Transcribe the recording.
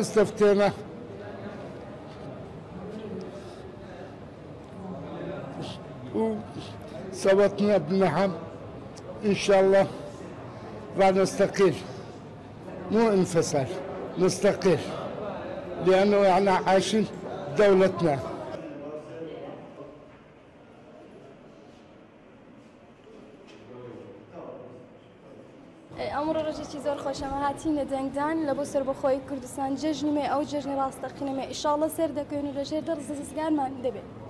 استفتينا. وصوتنا بنعم إن شاء الله نستقيل. مو انفصال نستقيل. لأنه إحنا عايشين دولتنا. ئەمڕۆ ڕژێکی زۆر خۆشەمە هاتیینە دەنگدان لە بۆ سەربەخۆی کوردستان جژنیمێ ئەو جژنی ڕاستەقینەمە ئیشاڵە سەر دەکەین و لەژێر دەڕزە زگارمان دەبێت.